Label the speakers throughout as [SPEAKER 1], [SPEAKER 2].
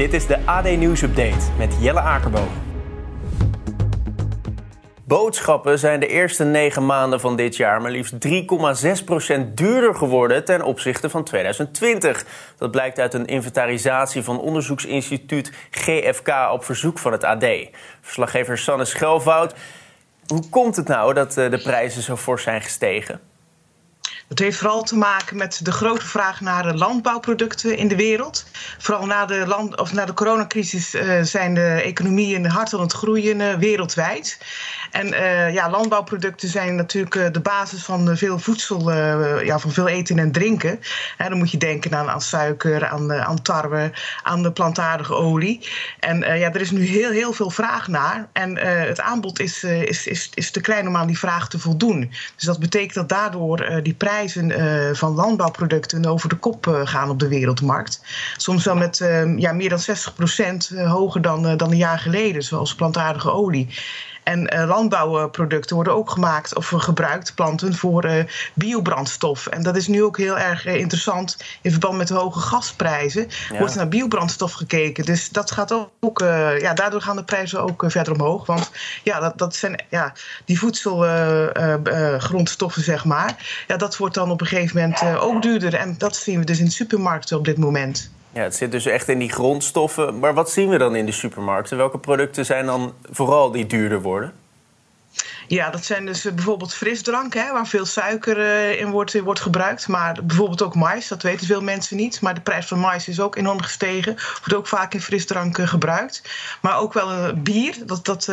[SPEAKER 1] Dit is de AD Nieuws Update met Jelle Akerboom. Boodschappen zijn de eerste negen maanden van dit jaar maar liefst 3,6% duurder geworden ten opzichte van 2020. Dat blijkt uit een inventarisatie van onderzoeksinstituut GFK op verzoek van het AD. Verslaggever Sanne Schelvoud. Hoe komt het nou dat eh, de prijzen zo fors zijn gestegen?
[SPEAKER 2] Het heeft vooral te maken met de grote vraag naar landbouwproducten in de wereld. Vooral na de, land, of na de coronacrisis uh, zijn de economieën hard aan het groeien uh, wereldwijd. En uh, ja, landbouwproducten zijn natuurlijk de basis van veel voedsel, ja, van veel eten en drinken. Dan moet je denken aan, aan suiker, aan, aan tarwe, aan de plantaardige olie. En ja, er is nu heel, heel veel vraag naar. En het aanbod is, is, is, is te klein om aan die vraag te voldoen. Dus dat betekent dat daardoor die prijzen uh, van landbouwproducten over de kop uh, gaan op de wereldmarkt. Soms wel met uh, ja, meer dan 60% hoger dan, dan een jaar geleden, zoals plantaardige olie. En uh, landbouwproducten worden ook gemaakt of gebruikt, planten, voor uh, biobrandstof. En dat is nu ook heel erg uh, interessant in verband met de hoge gasprijzen. Ja. Wordt naar biobrandstof gekeken. Dus dat gaat ook, ja, daardoor gaan de prijzen ook verder omhoog. Want ja, dat, dat zijn ja, die voedselgrondstoffen, zeg maar. Ja, dat wordt dan op een gegeven moment ook duurder. En dat zien we dus in de supermarkten op dit moment.
[SPEAKER 1] Ja, het zit dus echt in die grondstoffen. Maar wat zien we dan in de supermarkten? Welke producten zijn dan vooral die duurder worden?
[SPEAKER 2] Ja, dat zijn dus bijvoorbeeld frisdrank, hè, waar veel suiker uh, in, wordt, in wordt gebruikt. Maar bijvoorbeeld ook mais, dat weten veel mensen niet. Maar de prijs van mais is ook enorm gestegen. Wordt ook vaak in frisdrank uh, gebruikt. Maar ook wel bier. Dat, dat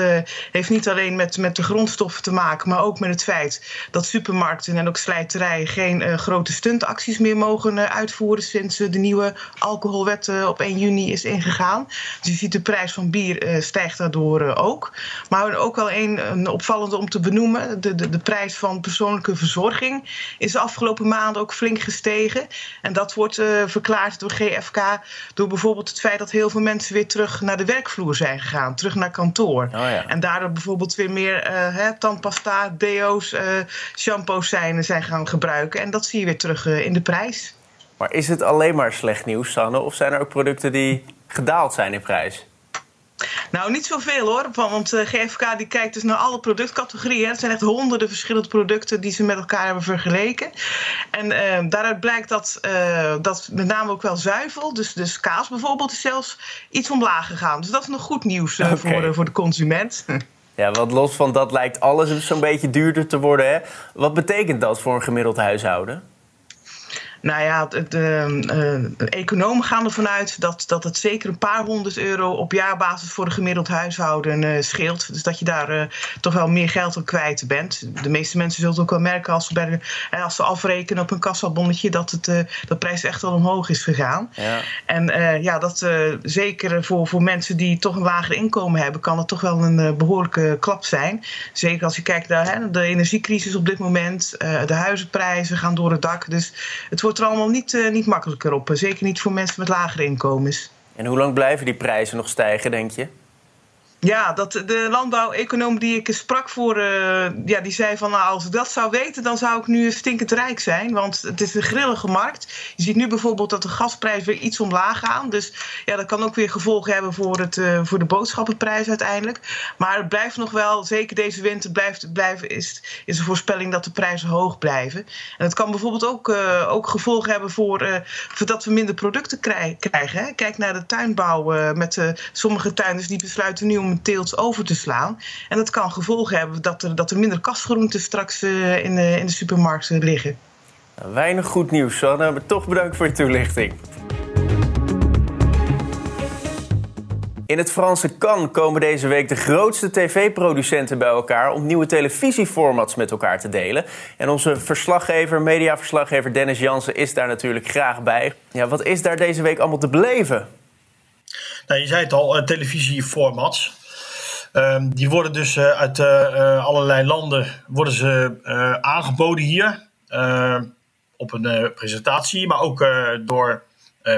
[SPEAKER 2] heeft niet alleen met, met de grondstoffen te maken, maar ook met het feit dat supermarkten en ook slijterijen geen grote stuntacties meer mogen uitvoeren sinds de nieuwe alcoholwet op 1 juni is ingegaan. Dus je ziet de prijs van bier stijgt daardoor ook. Maar ook wel een, een opvallende om te benoemen. De, de, de prijs van persoonlijke verzorging is de afgelopen maanden ook flink gestegen. En dat wordt uh, verklaard door GFK door bijvoorbeeld het feit dat heel veel mensen weer terug naar de werkvloer zijn gegaan, terug naar kantoor.
[SPEAKER 1] Oh ja.
[SPEAKER 2] En daardoor bijvoorbeeld weer meer uh, hè, tandpasta, deo's, uh, shampoos zijn, zijn gaan gebruiken. En dat zie je weer terug in de prijs.
[SPEAKER 1] Maar is het alleen maar slecht nieuws, Sanne? Of zijn er ook producten die gedaald zijn in prijs?
[SPEAKER 2] Nou, niet zoveel hoor. Want uh, GFK die kijkt dus naar alle productcategorieën. Het zijn echt honderden verschillende producten die ze met elkaar hebben vergeleken. En uh, daaruit blijkt dat, uh, dat met name ook wel zuivel, dus, dus kaas bijvoorbeeld, is zelfs iets omlaag gegaan. Dus dat is nog goed nieuws okay. voor, voor de consument.
[SPEAKER 1] Ja, want los van dat lijkt alles zo'n beetje duurder te worden. Hè? Wat betekent dat voor een gemiddeld huishouden?
[SPEAKER 2] Nou ja, de, de, de economen gaan ervan uit dat, dat het zeker een paar honderd euro op jaarbasis voor een gemiddeld huishouden uh, scheelt. Dus dat je daar uh, toch wel meer geld aan kwijt bent. De meeste mensen zullen het ook wel merken als ze, bij de, als ze afrekenen op een kassabonnetje dat het, uh, de prijs echt wel omhoog is gegaan.
[SPEAKER 1] Ja.
[SPEAKER 2] En ja, dat zeker voor, voor mensen die toch een lager inkomen hebben, kan het toch wel een behoorlijke klap zijn. Zeker als je kijkt naar hè, de energiecrisis op dit moment, de huizenprijzen gaan door het dak. Dus het wordt er allemaal niet, uh, niet makkelijker op. Zeker niet voor mensen met lagere inkomens.
[SPEAKER 1] En hoe lang blijven die prijzen nog stijgen, denk je?
[SPEAKER 2] Ja, dat, de landbouweconoom die ik sprak voor, uh, ja, die zei van nou, als ik dat zou weten, dan zou ik nu stinkend rijk zijn. Want het is een grillige markt. Je ziet nu bijvoorbeeld dat de gasprijs weer iets omlaag gaan. Dus ja, dat kan ook weer gevolgen hebben voor, het, uh, voor de boodschappenprijs uiteindelijk. Maar het blijft nog wel, zeker deze winter, blijft, blijft, is, is een voorspelling dat de prijzen hoog blijven. En het kan bijvoorbeeld ook, uh, ook gevolgen hebben voor, voor dat we minder producten krij krijgen. Hè? Kijk naar de tuinbouw met sommige tuinders die besluiten nu om een teelt over te slaan. En dat kan gevolgen hebben dat er, dat er minder kastgroenten straks uh, in, de, in de supermarkt uh, liggen.
[SPEAKER 1] Weinig goed nieuws, Sanne, maar toch bedankt voor je toelichting. In het Franse Cannes komen deze week de grootste tv-producenten bij elkaar om nieuwe televisieformats met elkaar te delen. En onze verslaggever, mediaverslaggever Dennis Jansen is daar natuurlijk graag bij. Ja, wat is daar deze week allemaal te beleven?
[SPEAKER 3] Nou, je zei het al, televisieformats. Ehm, die worden dus uit allerlei landen worden ze, aangeboden hier. op een presentatie, maar ook door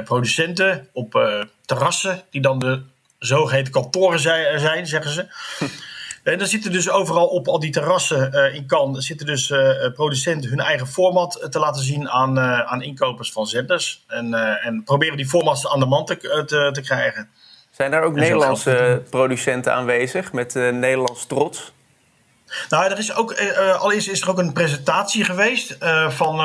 [SPEAKER 3] producenten op terrassen, die dan de zogeheten kantoren zijn, zeggen ze. En er zitten dus overal op al die terrassen uh, in Cannes zitten dus uh, producenten hun eigen format te laten zien aan, uh, aan inkopers van zenders. En, en proberen die formats aan de man te, te, te krijgen.
[SPEAKER 1] Zijn daar ook Nederlandse producenten aanwezig met Nederlands trots?
[SPEAKER 3] Nou, er is ook, allereerst is er ook een presentatie geweest van,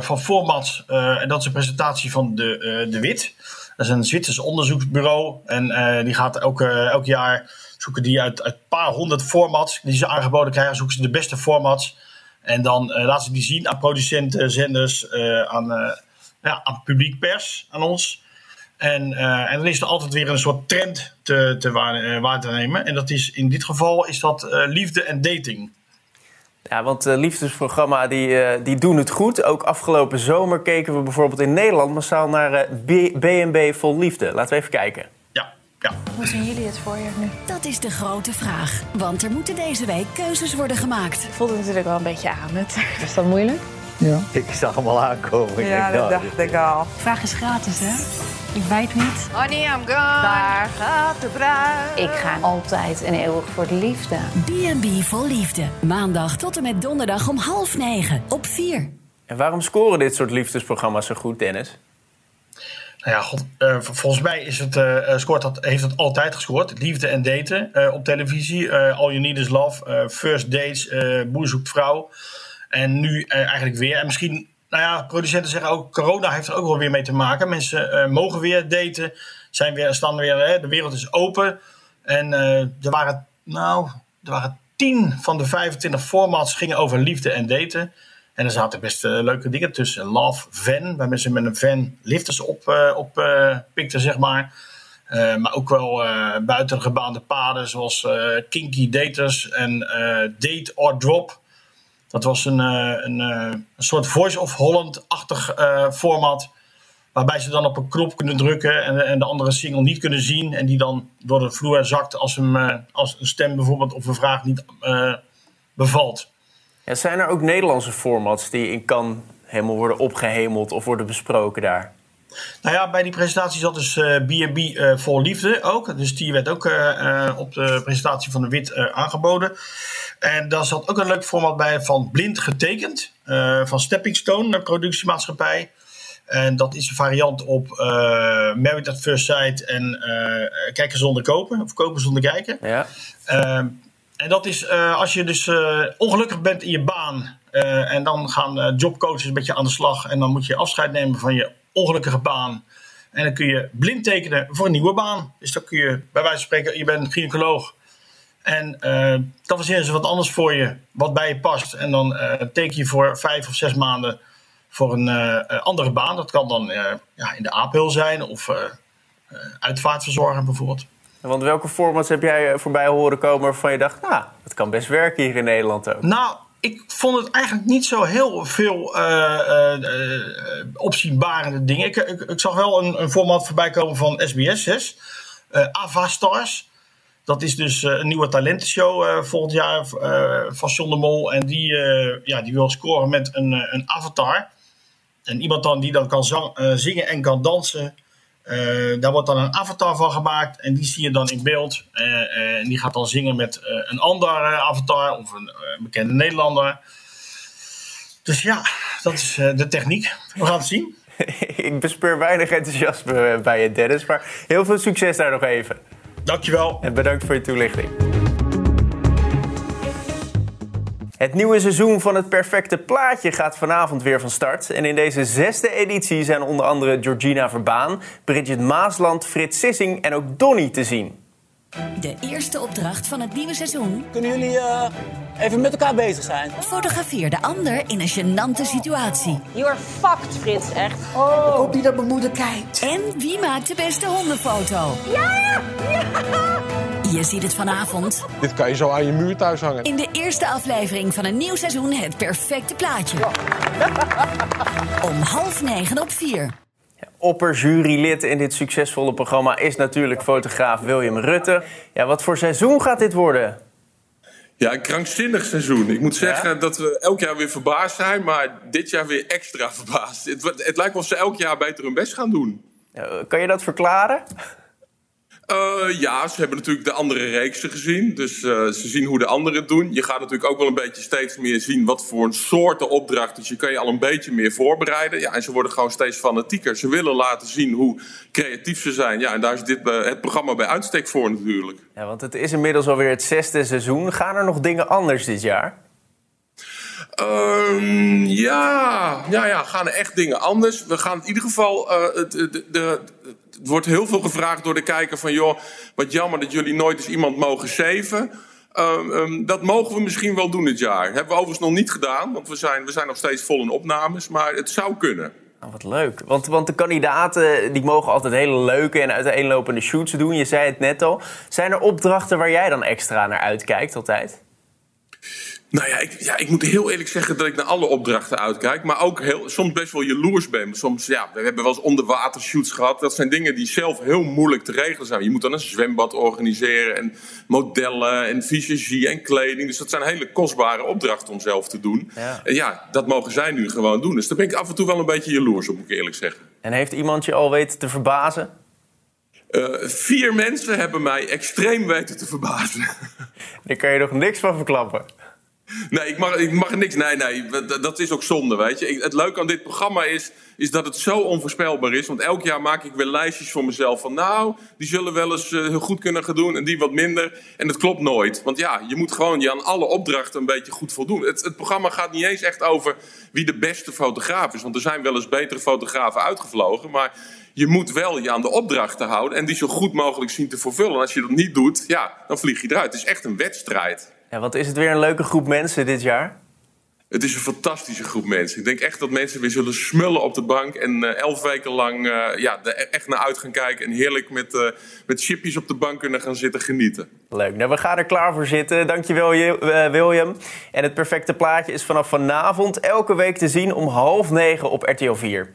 [SPEAKER 3] van formats. en dat is een presentatie van de, de WIT. Dat is een Zwitsers onderzoeksbureau. En die gaat elke, elk jaar zoeken die uit, een paar honderd formats die ze aangeboden krijgen, zoeken ze de beste formats. En dan uh, laten ze die zien aan producenten, zenders, uh, aan, uh, ja, aan publiek pers, aan ons. En, en dan is er altijd weer een soort trend te, te waar, te nemen. En dat is in dit geval is dat liefde en dating.
[SPEAKER 1] Ja, want uh, liefdesprogramma die, die doen het goed. Ook afgelopen zomer keken we bijvoorbeeld in Nederland massaal naar BNB Vol Liefde. Laten we even kijken.
[SPEAKER 3] Ja.
[SPEAKER 4] Hoe zien jullie het voor je nu?
[SPEAKER 5] Dat is de grote vraag. Want er moeten deze week keuzes worden gemaakt.
[SPEAKER 4] Ik voelde natuurlijk wel een beetje aan het. Is dat moeilijk?
[SPEAKER 6] Ja. Ik zag hem al aankomen.
[SPEAKER 4] Ja, dat dacht ik al.
[SPEAKER 5] Vraag is gratis, hè? Ik weet niet.
[SPEAKER 4] Honey, I'm gone. Daar gaat de bruid. Ik ga altijd en eeuwig voor de liefde.
[SPEAKER 5] B&B vol liefde. Maandag tot en met donderdag om half negen op vier.
[SPEAKER 1] En waarom scoren dit soort liefdesprogramma's zo goed, Dennis?
[SPEAKER 3] Nou ja, God, uh, volgens mij is het, uh, scoort dat, heeft het altijd gescoord. Liefde en daten op televisie. All You Need Is Love. first Dates. Boer zoekt vrouw. En nu eigenlijk weer. En misschien, nou ja, producenten zeggen ook... corona heeft er ook wel weer mee te maken. Mensen mogen weer daten. Zijn weer, staan weer, de wereld is open. En er waren, nou, er waren 10 van de 25 formats gingen over liefde en daten. En er zaten best uh, leuke dingen tussen. Love, van, waar mensen met een van lifters op, uh, op uh, pikten, zeg maar. maar ook wel buiten gebaande paden, zoals Kinky Daters en Date or Drop. Dat was een, een, een soort Voice of Holland-achtig format. Waarbij ze dan op een knop kunnen drukken en, en, de andere single niet kunnen zien. En die dan door de vloer zakt als, hem, als een stem bijvoorbeeld of een vraag niet bevalt.
[SPEAKER 1] Ja, zijn er ook Nederlandse formats die in kan helemaal worden opgehemeld of worden besproken daar?
[SPEAKER 3] Nou ja, bij die presentatie zat dus B&B uh, Vol Liefde ook. Dus die werd ook uh, op de presentatie van de WIT aangeboden. En daar zat ook een leuk format bij van Blind Getekend. van Stepping Stone, een productiemaatschappij. En dat is een variant op Married at First Sight en Kijken zonder kopen. Of Kopen zonder kijken.
[SPEAKER 1] Ja.
[SPEAKER 3] En dat is uh, als je dus uh, ongelukkig bent in je baan. Uh, en dan gaan jobcoaches een beetje aan de slag. En dan moet je afscheid nemen van je ongelukkige baan. En dan kun je blind tekenen voor een nieuwe baan. Dus dan kun je bij wijze van spreken, je bent gynaecoloog. En dan verzinen ze wat anders voor je, wat bij je past. En dan teken je voor vijf of zes maanden voor een andere baan. Dat kan dan ja, in de APL zijn of uitvaartverzorger bijvoorbeeld.
[SPEAKER 1] Want welke formats heb jij eh, voorbij horen komen waarvan je dacht, nou, dat kan best werken hier in Nederland ook?
[SPEAKER 3] Nou, ik vond het eigenlijk niet zo heel veel uh, opzienbarende dingen. Ik, ik, zag wel een, een format voorbij komen van SBS 6, Ava Stars. Dat is dus een nieuwe talentenshow volgend jaar van John Mol. En die, ja, die wil scoren met een, een avatar. En iemand dan die dan kan zingen en kan dansen. Uh, daar wordt dan een avatar van gemaakt en die zie je dan in beeld. Uh, en die gaat dan zingen met een ander avatar of een bekende Nederlander. Dus ja, dat is de techniek. We gaan het zien.
[SPEAKER 1] Ik bespeur weinig enthousiasme bij je, Dennis. Maar heel veel succes daar nog even.
[SPEAKER 3] Dankjewel.
[SPEAKER 1] En bedankt voor je toelichting. Het nieuwe seizoen van het perfecte plaatje gaat vanavond weer van start. En in deze zesde editie zijn onder andere Georgina Verbaan, Bridget Maasland, Frits Sissing en ook Donny te zien.
[SPEAKER 5] De eerste opdracht van het nieuwe seizoen.
[SPEAKER 7] Kunnen jullie uh, even met elkaar bezig zijn?
[SPEAKER 5] Fotografeer de ander in een gênante situatie.
[SPEAKER 8] You are fucked, Frits, echt.
[SPEAKER 7] Oh. Ik hoop niet dat mijn moeder kijkt.
[SPEAKER 5] En wie maakt de beste hondenfoto?
[SPEAKER 8] Ja! Ja!
[SPEAKER 5] Je ziet het vanavond.
[SPEAKER 9] Dit kan je zo aan je muur thuis hangen.
[SPEAKER 5] In de eerste aflevering van een nieuw seizoen Het Perfecte Plaatje. Om half negen op vier.
[SPEAKER 1] opperjurylid in dit succesvolle programma is natuurlijk fotograaf William Rutte. Ja, wat voor seizoen gaat dit worden?
[SPEAKER 10] Ja, een krankzinnig seizoen. Ik moet zeggen dat we elk jaar weer verbaasd zijn, maar dit jaar weer extra verbaasd. Het, het lijkt wel of ze elk jaar beter hun best gaan doen.
[SPEAKER 1] kan je dat verklaren?
[SPEAKER 10] Uh, ja, ze hebben natuurlijk de andere reeksen gezien. Dus uh, ze zien hoe de anderen het doen. Je gaat natuurlijk ook wel een beetje steeds meer zien wat voor een soorten opdracht. Dus je kan je al een beetje meer voorbereiden. Ja, en ze worden gewoon steeds fanatieker. Ze willen laten zien hoe creatief ze zijn. Ja, en daar is dit uh, het programma bij uitstek voor natuurlijk.
[SPEAKER 1] Ja, want het is inmiddels alweer het zesde seizoen. Gaan er nog dingen anders dit jaar?
[SPEAKER 10] Um, ja, ja, ja, gaan er echt dingen anders. We gaan in ieder geval. de, de, de het wordt heel veel gevraagd door de kijker van... joh, wat jammer dat jullie nooit eens iemand mogen zeven. Um, um, dat mogen we misschien wel doen dit jaar. Hebben we overigens nog niet gedaan, want we zijn, we zijn nog steeds vol in opnames. Maar het zou kunnen.
[SPEAKER 1] Oh, wat leuk. Want, want de kandidaten die mogen altijd hele leuke en uiteenlopende shoots doen. Je zei het net al. Zijn er opdrachten waar jij dan extra naar uitkijkt altijd?
[SPEAKER 10] Nou ja ik, ja, ik moet heel eerlijk zeggen dat ik naar alle opdrachten uitkijk. Maar ook heel, soms best wel jaloers ben. Soms, ja, we hebben wel eens onderwatershoots gehad. Dat zijn dingen die zelf heel moeilijk te regelen zijn. Je moet dan een zwembad organiseren en modellen en visagie en kleding. Dus dat zijn hele kostbare opdrachten om zelf te doen. Ja. En ja, dat mogen zij nu gewoon doen. Dus daar ben ik af en toe wel een beetje jaloers op, moet ik eerlijk zeggen.
[SPEAKER 1] En heeft iemand je al weten te verbazen?
[SPEAKER 10] Uh, vier mensen hebben mij extreem weten te verbazen.
[SPEAKER 1] Daar kan je nog niks van verklappen.
[SPEAKER 10] Nee, ik mag, ik mag niks. Nee, nee, dat is ook zonde, weet je. Het leuke aan dit programma is, is dat het zo onvoorspelbaar is. Want elk jaar maak ik weer lijstjes voor mezelf van... nou, die zullen wel eens uh, goed kunnen gaan doen en die wat minder. En dat klopt nooit. Want ja, je moet gewoon je aan alle opdrachten een beetje goed voldoen. Het, het programma gaat niet eens echt over wie de beste fotograaf is. Want er zijn wel eens betere fotografen uitgevlogen. Maar je moet wel je aan de opdrachten houden... en die zo goed mogelijk zien te vervullen. En als je dat niet doet, ja, dan vlieg je eruit. Het is echt een wedstrijd.
[SPEAKER 1] Ja, wat is het weer een leuke groep mensen dit jaar?
[SPEAKER 10] Het is een fantastische groep mensen. Ik denk echt dat mensen weer zullen smullen op de bank en uh, elf weken lang uh, ja, er echt naar uit gaan kijken. En heerlijk met, uh, met chipjes op de bank kunnen gaan zitten genieten.
[SPEAKER 1] Leuk. Nou, we gaan er klaar voor zitten. Dankjewel, William. En het perfecte plaatje is vanaf vanavond elke week te zien om half negen op RTL 4.